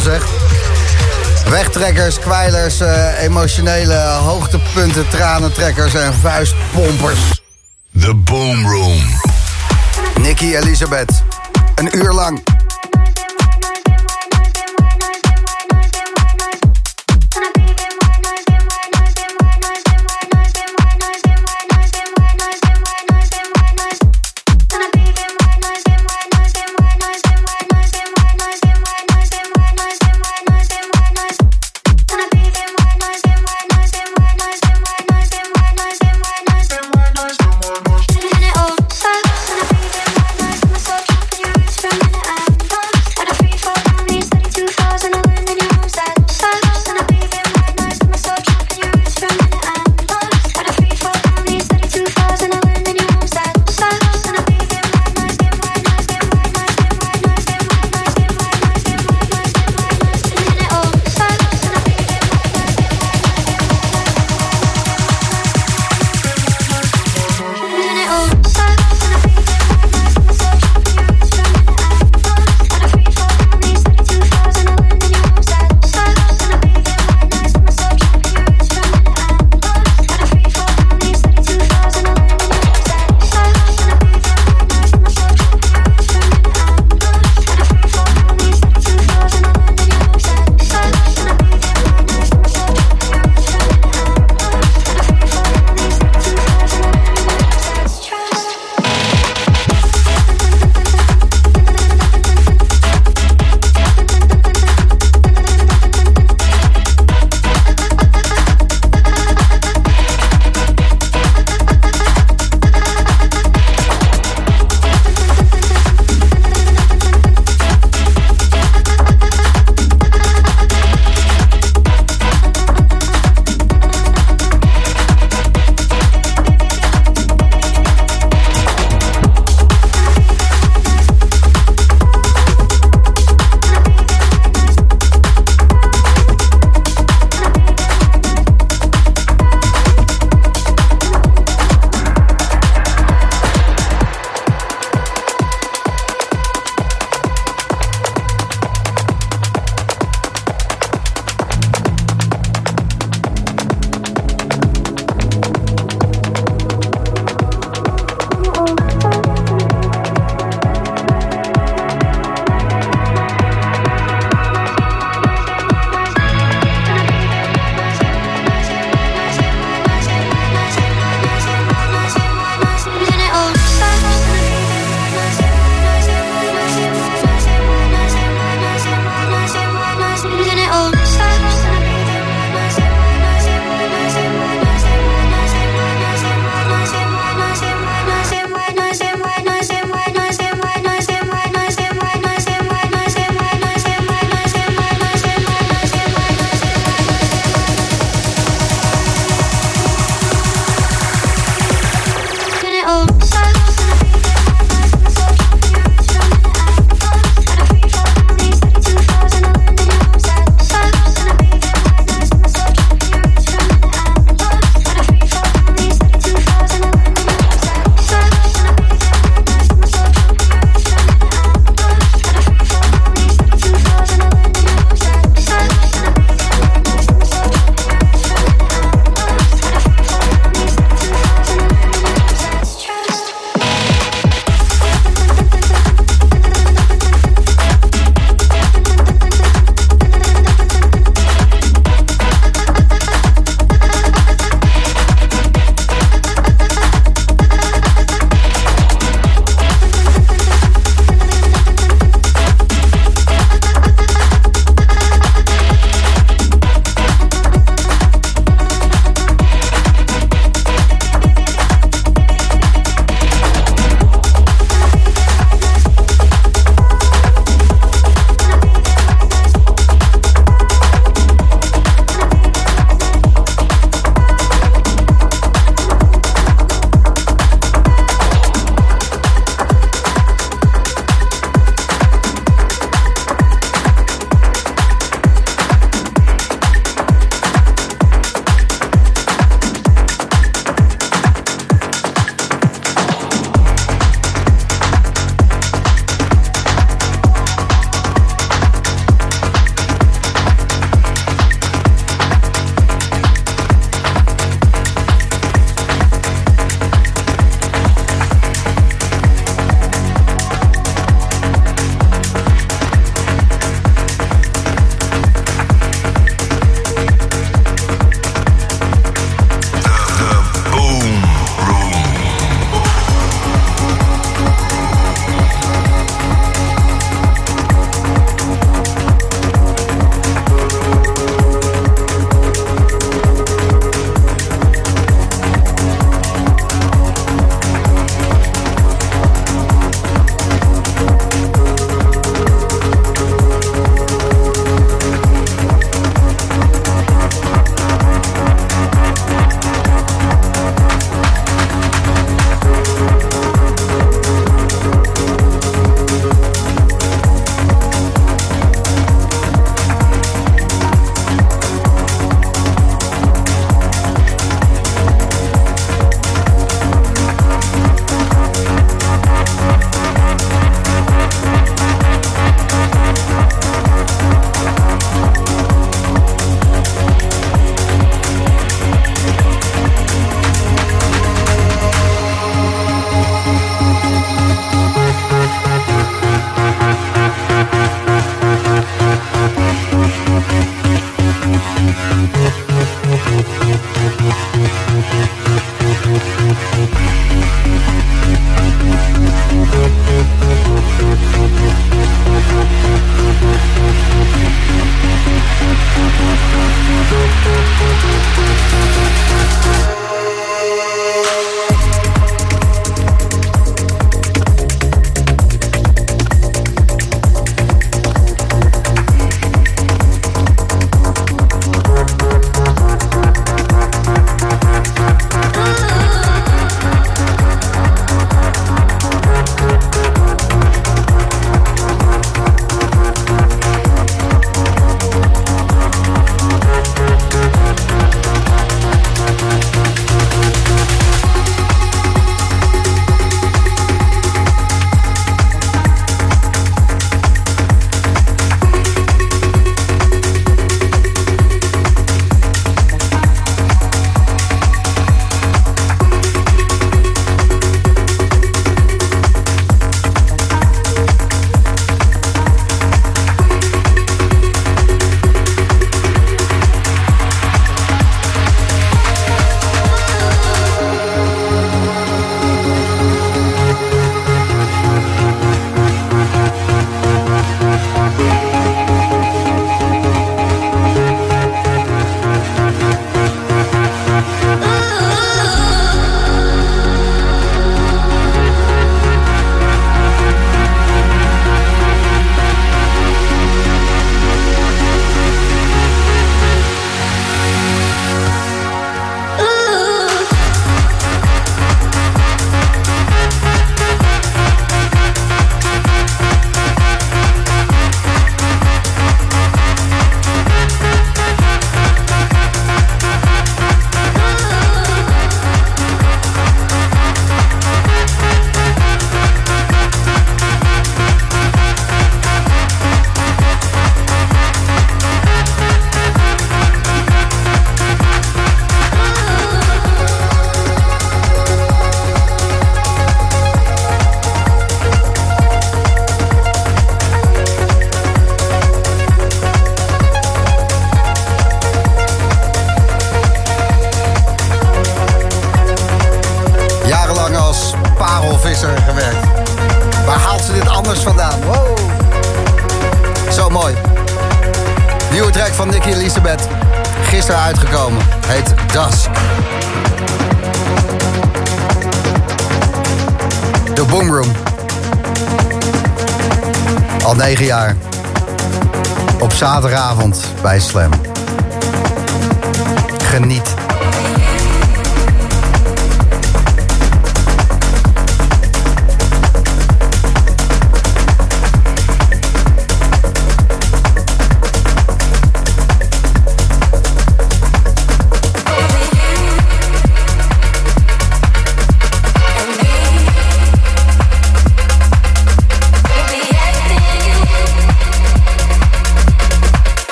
zeg. Wegtrekkers, kwijlers, uh, emotionele hoogtepunten, tranentrekkers en vuistpompers. The Boom Room. Nicky Elisabeth. Een uur lang.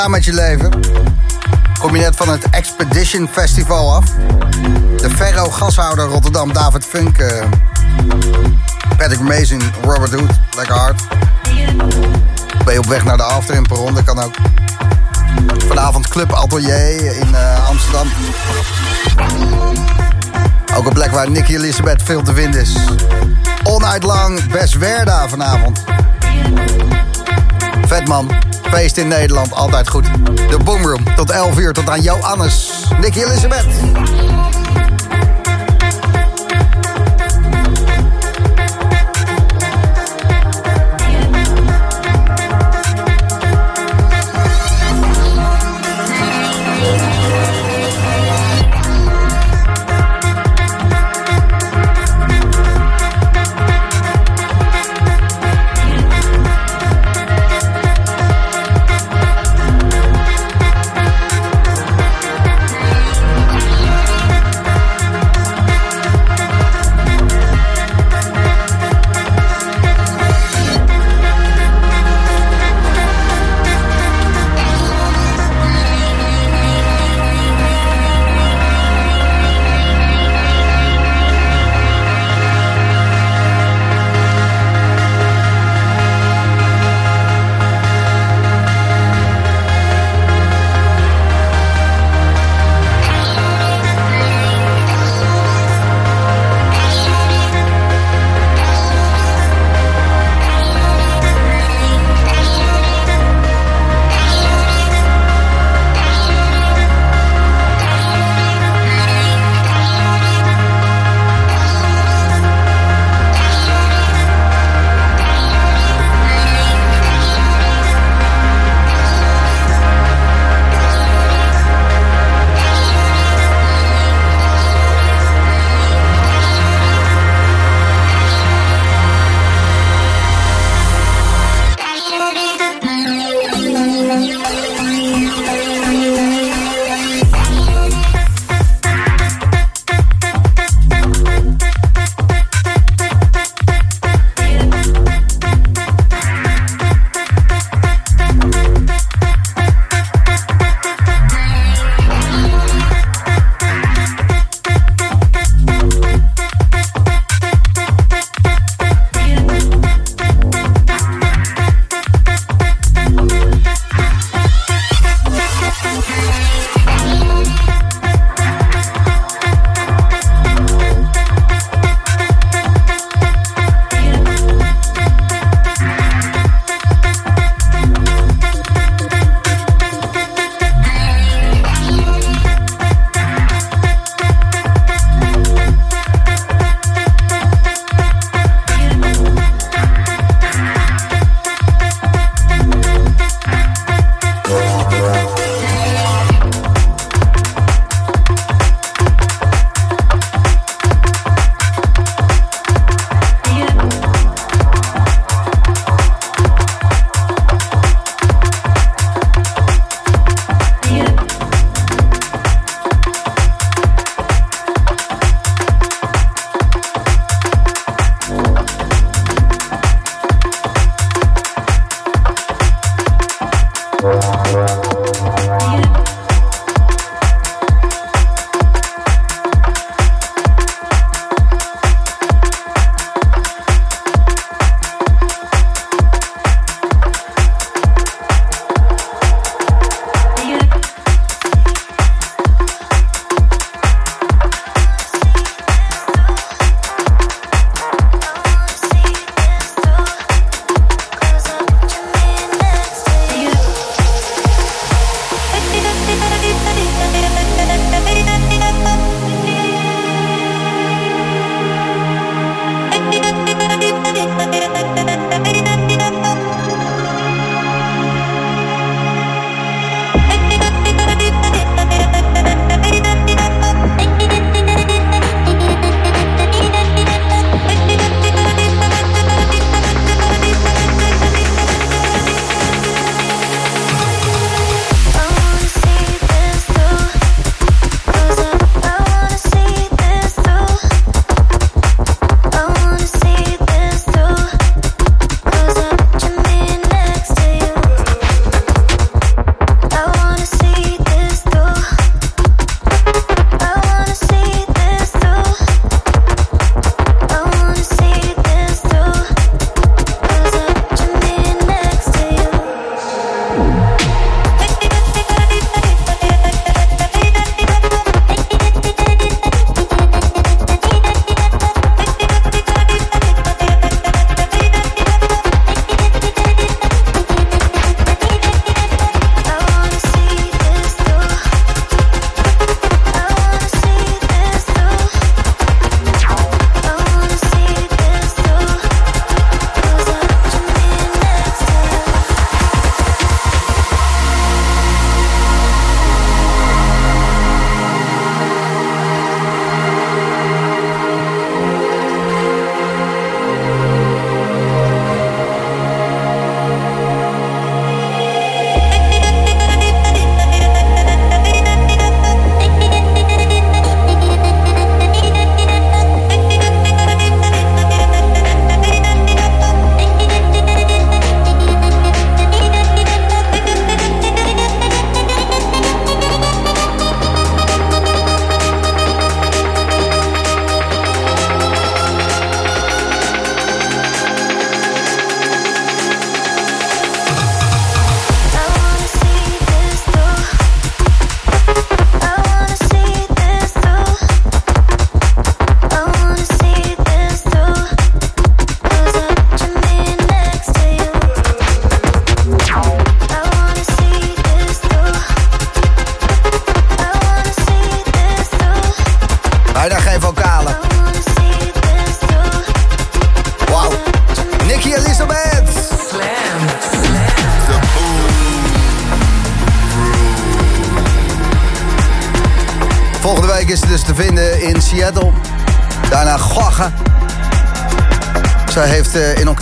Gedaan met je leven? Kom je net van het Expedition Festival af? De Ferro gashouder Rotterdam, David Funk, uh, Patrick Mason, Robert Hood, lekker hard. Ben je op weg naar de after in Perron, dat kan ook. Vanavond Club Atelier in uh, Amsterdam. Ook een plek waar Nicky Elisabeth veel te vinden is. All night lang, Best Werda vanavond. Vet man. Feest in Nederland, altijd goed. De Boomroom, tot 11 uur, tot aan Johannes. Nicky Elisabeth.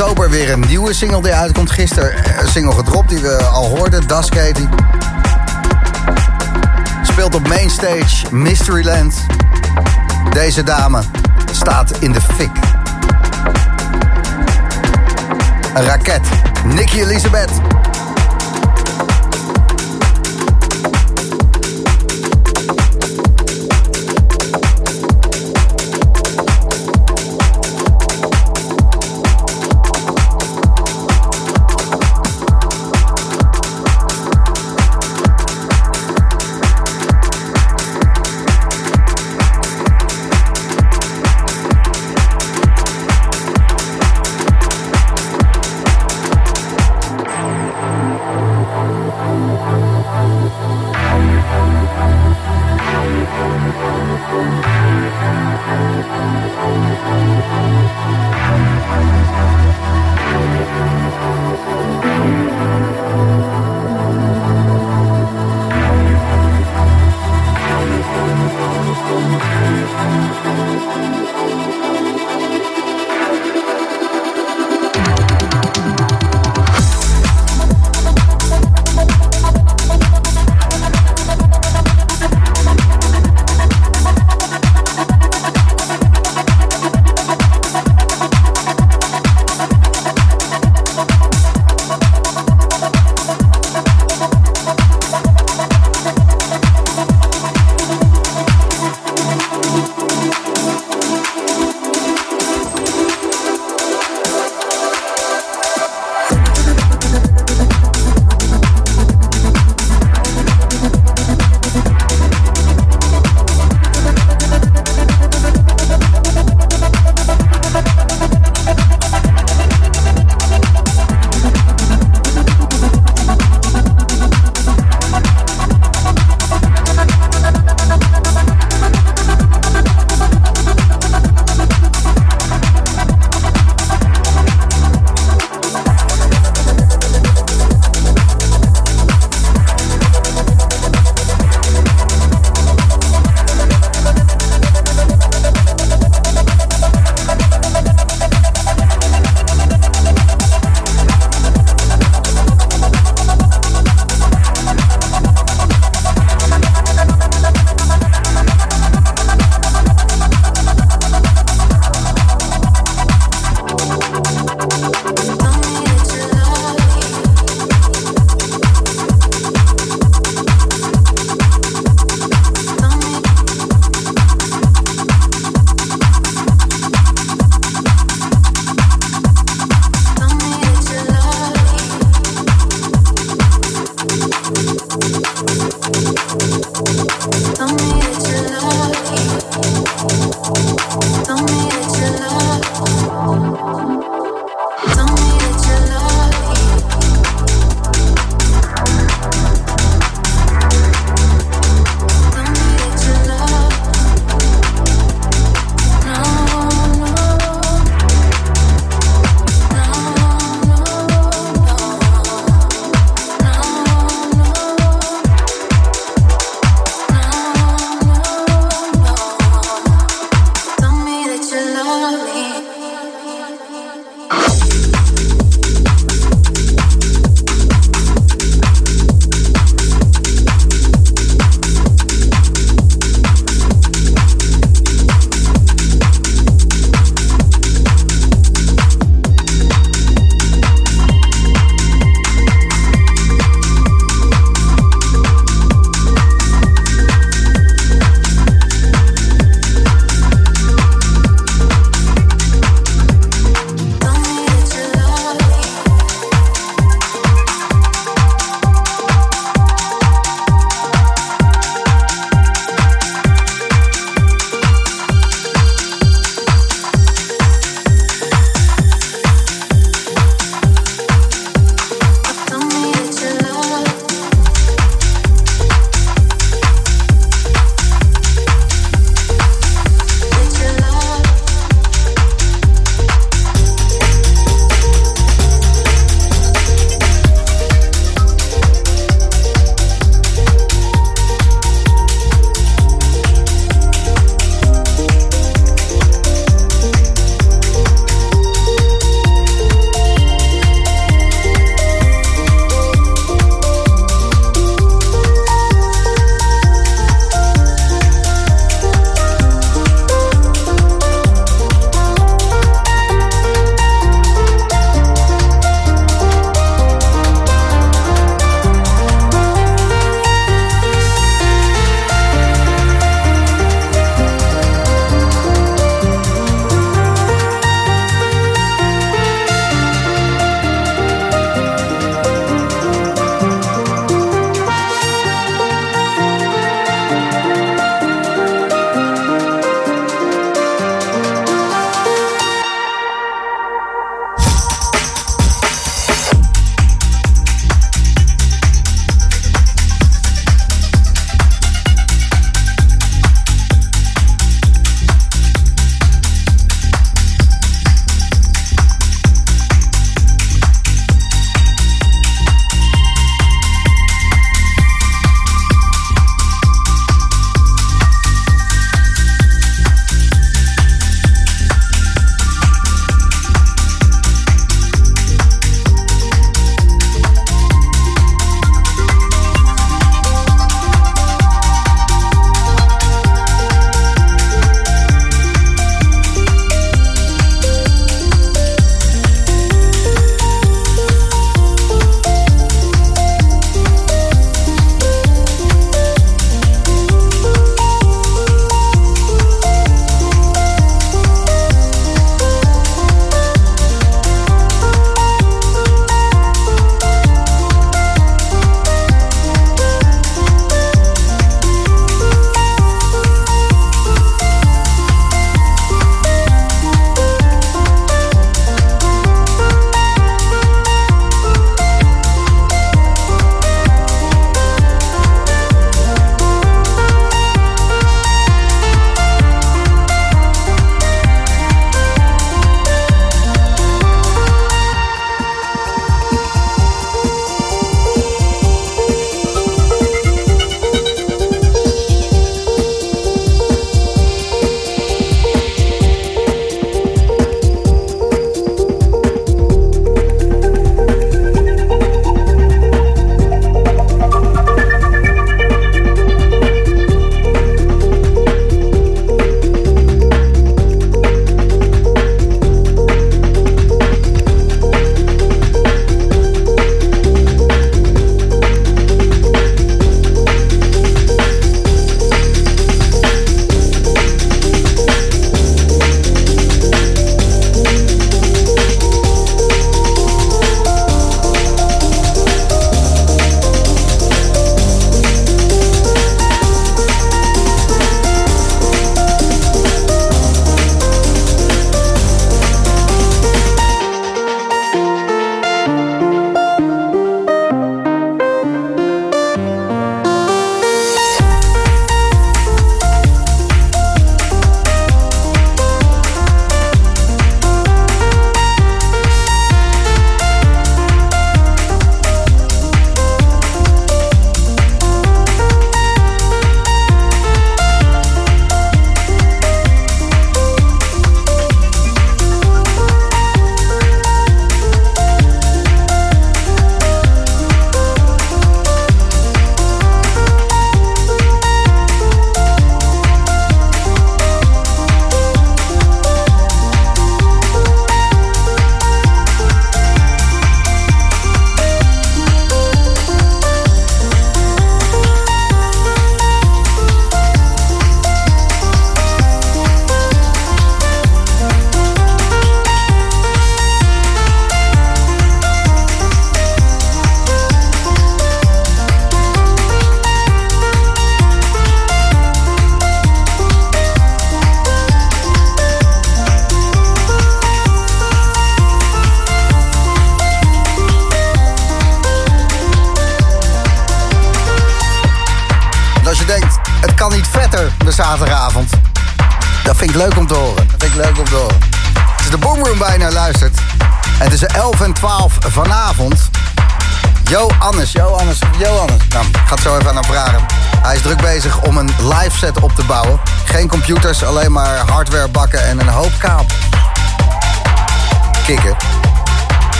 Oktober weer een nieuwe single die uitkomt. Gisteren een single gedropt die we al hoorden. Das Katie. Speelt op Mainstage Mysteryland. Deze dame staat in de fik. Een raket. Nicky Elizabeth.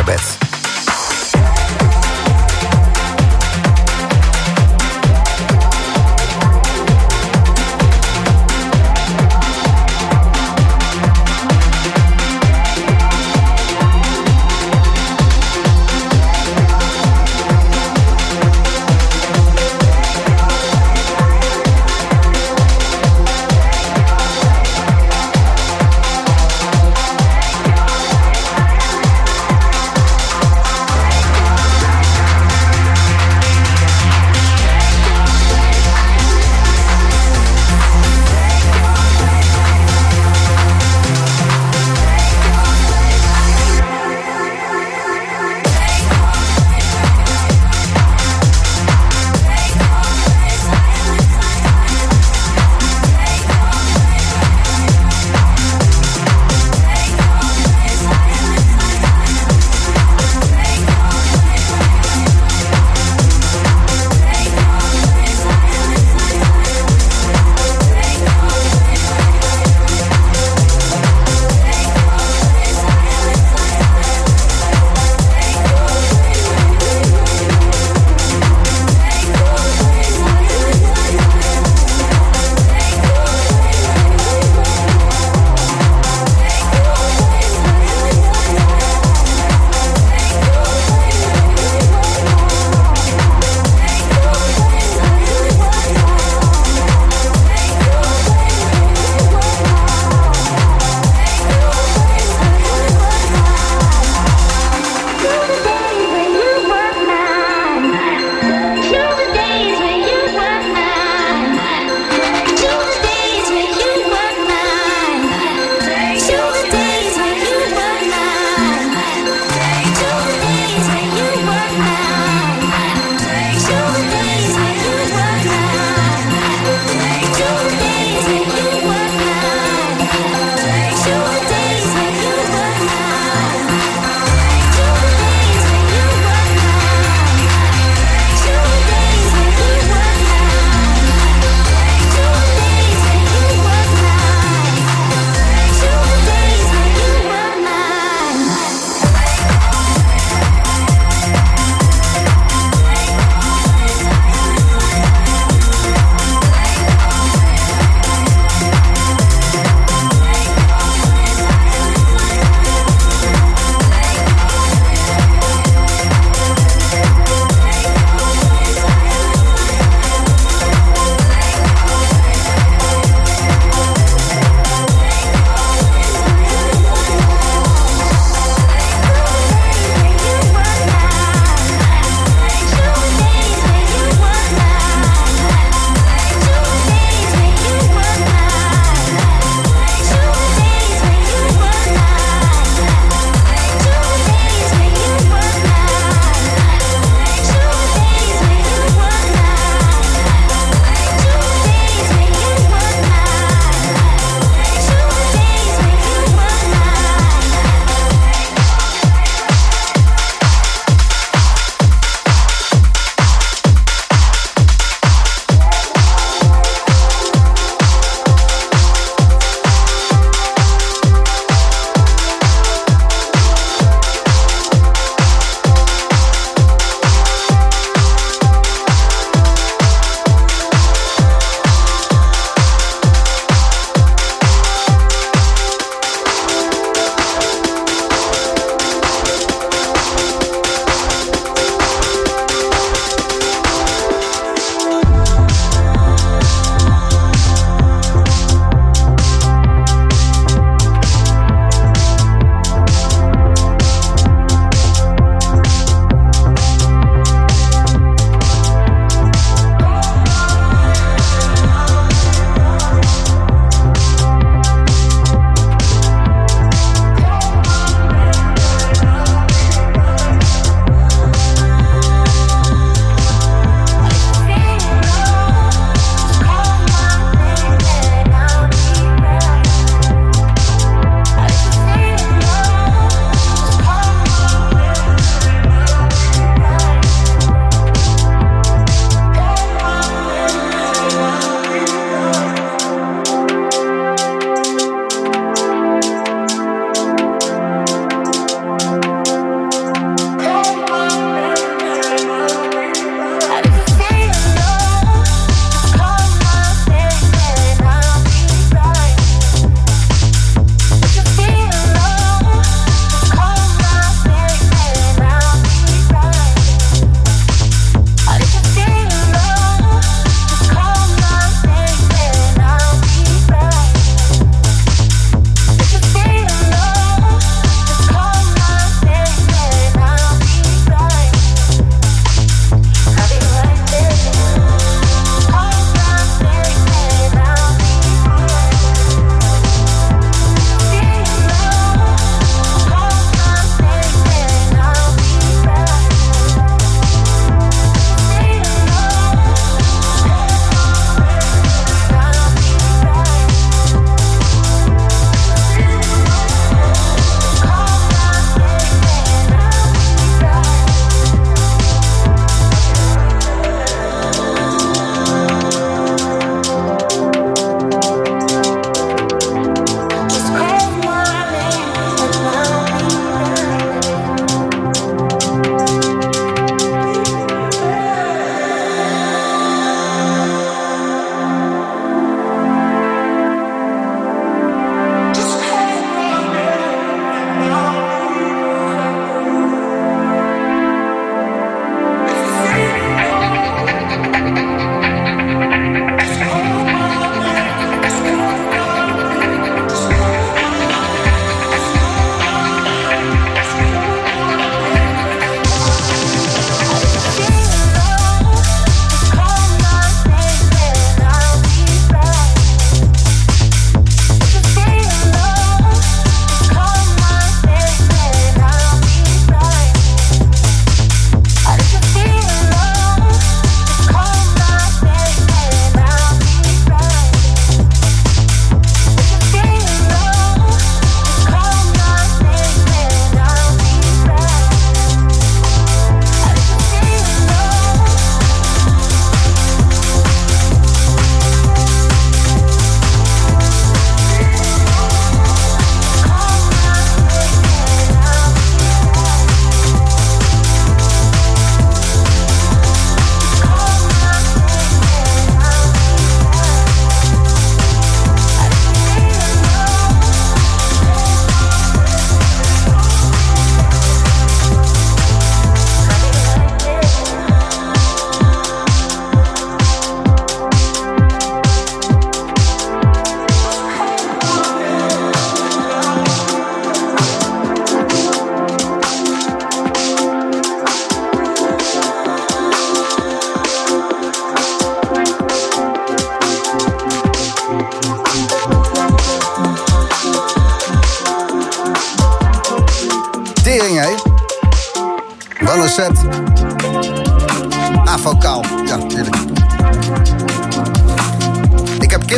Nicky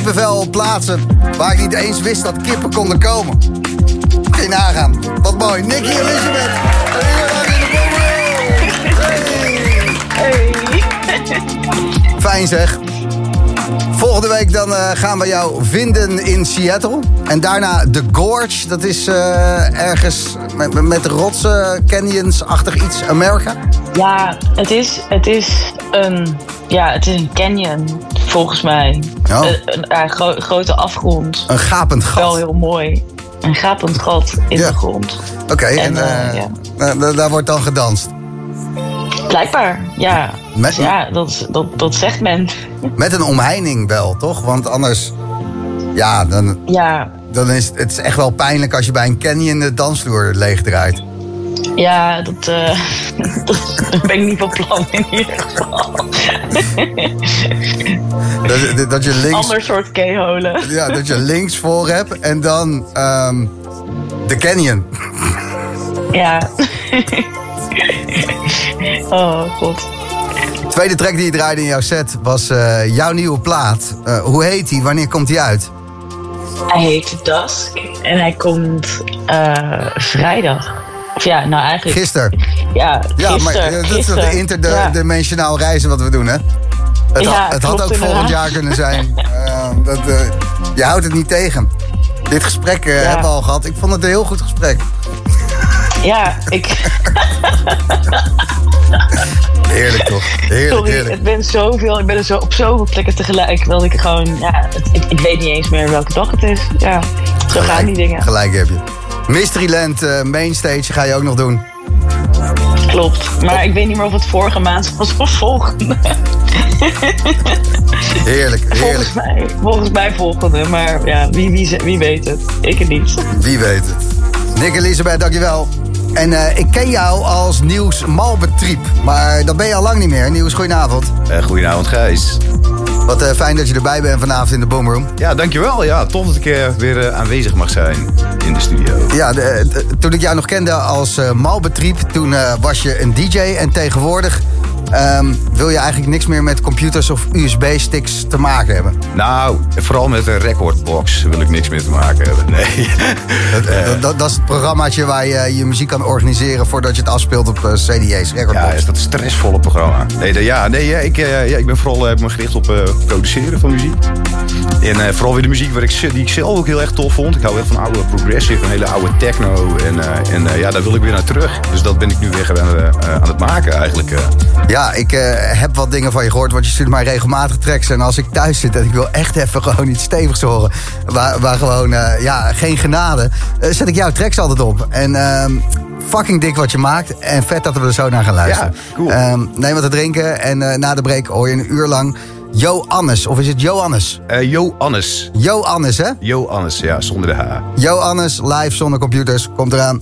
kippenvel plaatsen waar ik niet eens wist dat kippen konden komen. Je nagaan. Wat mooi. Nicky Elizabeth. De. Hey. Fijn zeg. Volgende week dan eh, gaan we jou vinden in Seattle. En daarna The Gorge. Dat is eh, ergens met, met rotsen, canyons-achtig iets. Amerika. Ja, het is, het is een, ja, het is een canyon, volgens mij. Oh. Een, een, gro- grote afgrond. Een gapend gat. Wel heel mooi. Een gapend gat in Ja. de grond. Oké, en, En, eh, eh, ja. daar wordt dan gedanst. Blijkbaar, ja. Met- Dus ja, dat, dat, dat zegt men. Met een omheining wel, toch? Want anders, ja, dan, Ja, dan is het, is echt wel pijnlijk als je bij een canyon de dansvloer leegdraait. Ja dat, eh, dat ben ik niet van plan in ieder geval. Dat, dat je links, Ander soort keeholen. ja, dat je links voor hebt en dan ehm, de canyon. Ja. oh, god. Tweede track die je draaide in jouw set was eh, jouw nieuwe plaat. Eh, hoe heet die? Wanneer komt die uit? Hij heet Dusk en hij komt vrijdag. Ja, nou eigenlijk... Gisteren. Ja, Ja, maar eh, dat is de Ja. interdimensionaal reizen wat we doen, hè? Het, Ja, had, het had ook volgend jaar kunnen zijn. Eh, dat, eh, je houdt het niet tegen. Dit gesprek eh, hebben we al gehad. Ik vond het een heel goed gesprek. Ja, ik... Heerlijk toch? Heerlijk, Sorry, heerlijk. het ben zoveel, ik ben er zo op zoveel plekken tegelijk. Dat ik gewoon... Ja, het- ik, ik weet niet eens meer welke dag het is. Ja, zo gaan die dingen. Gelijk heb je. Mysteryland eh, Mainstage ga je ook nog doen. Klopt. Maar ik weet niet meer of het vorige maand was of volgende. Heerlijk, heerlijk. Volgens mij, volgens mij volgende. Maar ja, wie, wie, wie weet het? Ik het niet. Wie weet het. Nick Elisabeth, dankjewel. En eh, ik ken jou als Nieuws Malbetriep. Maar dat ben je al lang niet meer. Nieuws, goedenavond. Eh, goedenavond Gijs. Wat eh, fijn dat je erbij bent vanavond in de Boomroom. Ja, dankjewel. Ja, tof dat ik eh, weer eh, aanwezig mag zijn in de studio. Ja, de- de- toen ik jou nog kende als eh Malbetriep, toen was je een DJ. En tegenwoordig ehm, wil je eigenlijk niks meer met computers of USB-sticks te maken hebben. Nou, vooral met een recordbox wil ik niks meer te maken hebben. Nee. Dat, Eh, dat, dat, dat is het programmaatje waar je je muziek kan organiseren voordat je het afspeelt op eh, CD's, recordbox. ja, is dat stressvolle programma. Nee, de- ja, nee ja, ik, eh, ja, ik ben vooral eh, me gericht op eh, produceren van muziek. En eh, vooral weer de muziek waar ik, die ik zelf ook heel erg tof vond. Ik hou heel van oude progressive, een hele oude techno. En, eh, en eh, ja, daar wil ik weer naar terug. Dus dat ben ik nu weer aan, eh, aan het maken eigenlijk. Ja, ik eh, heb wat dingen van je gehoord, want je stuurt mij regelmatig tracks. En als ik thuis zit en ik wil echt even gewoon iets stevigs horen, waar, waar gewoon eh, ja, geen genade, eh, zet ik jouw tracks altijd op. En ehm, fucking dik wat je maakt en vet dat we er zo naar gaan luisteren. Ja, cool. Ehm, neem wat te drinken en na de break hoor je een uur lang Jo Annes, of is het Johannes? Eh, Jo Annes. Jo Annes, hè? Jo Annes, ja, zonder de H. Jo Annes, live zonder computers, komt eraan.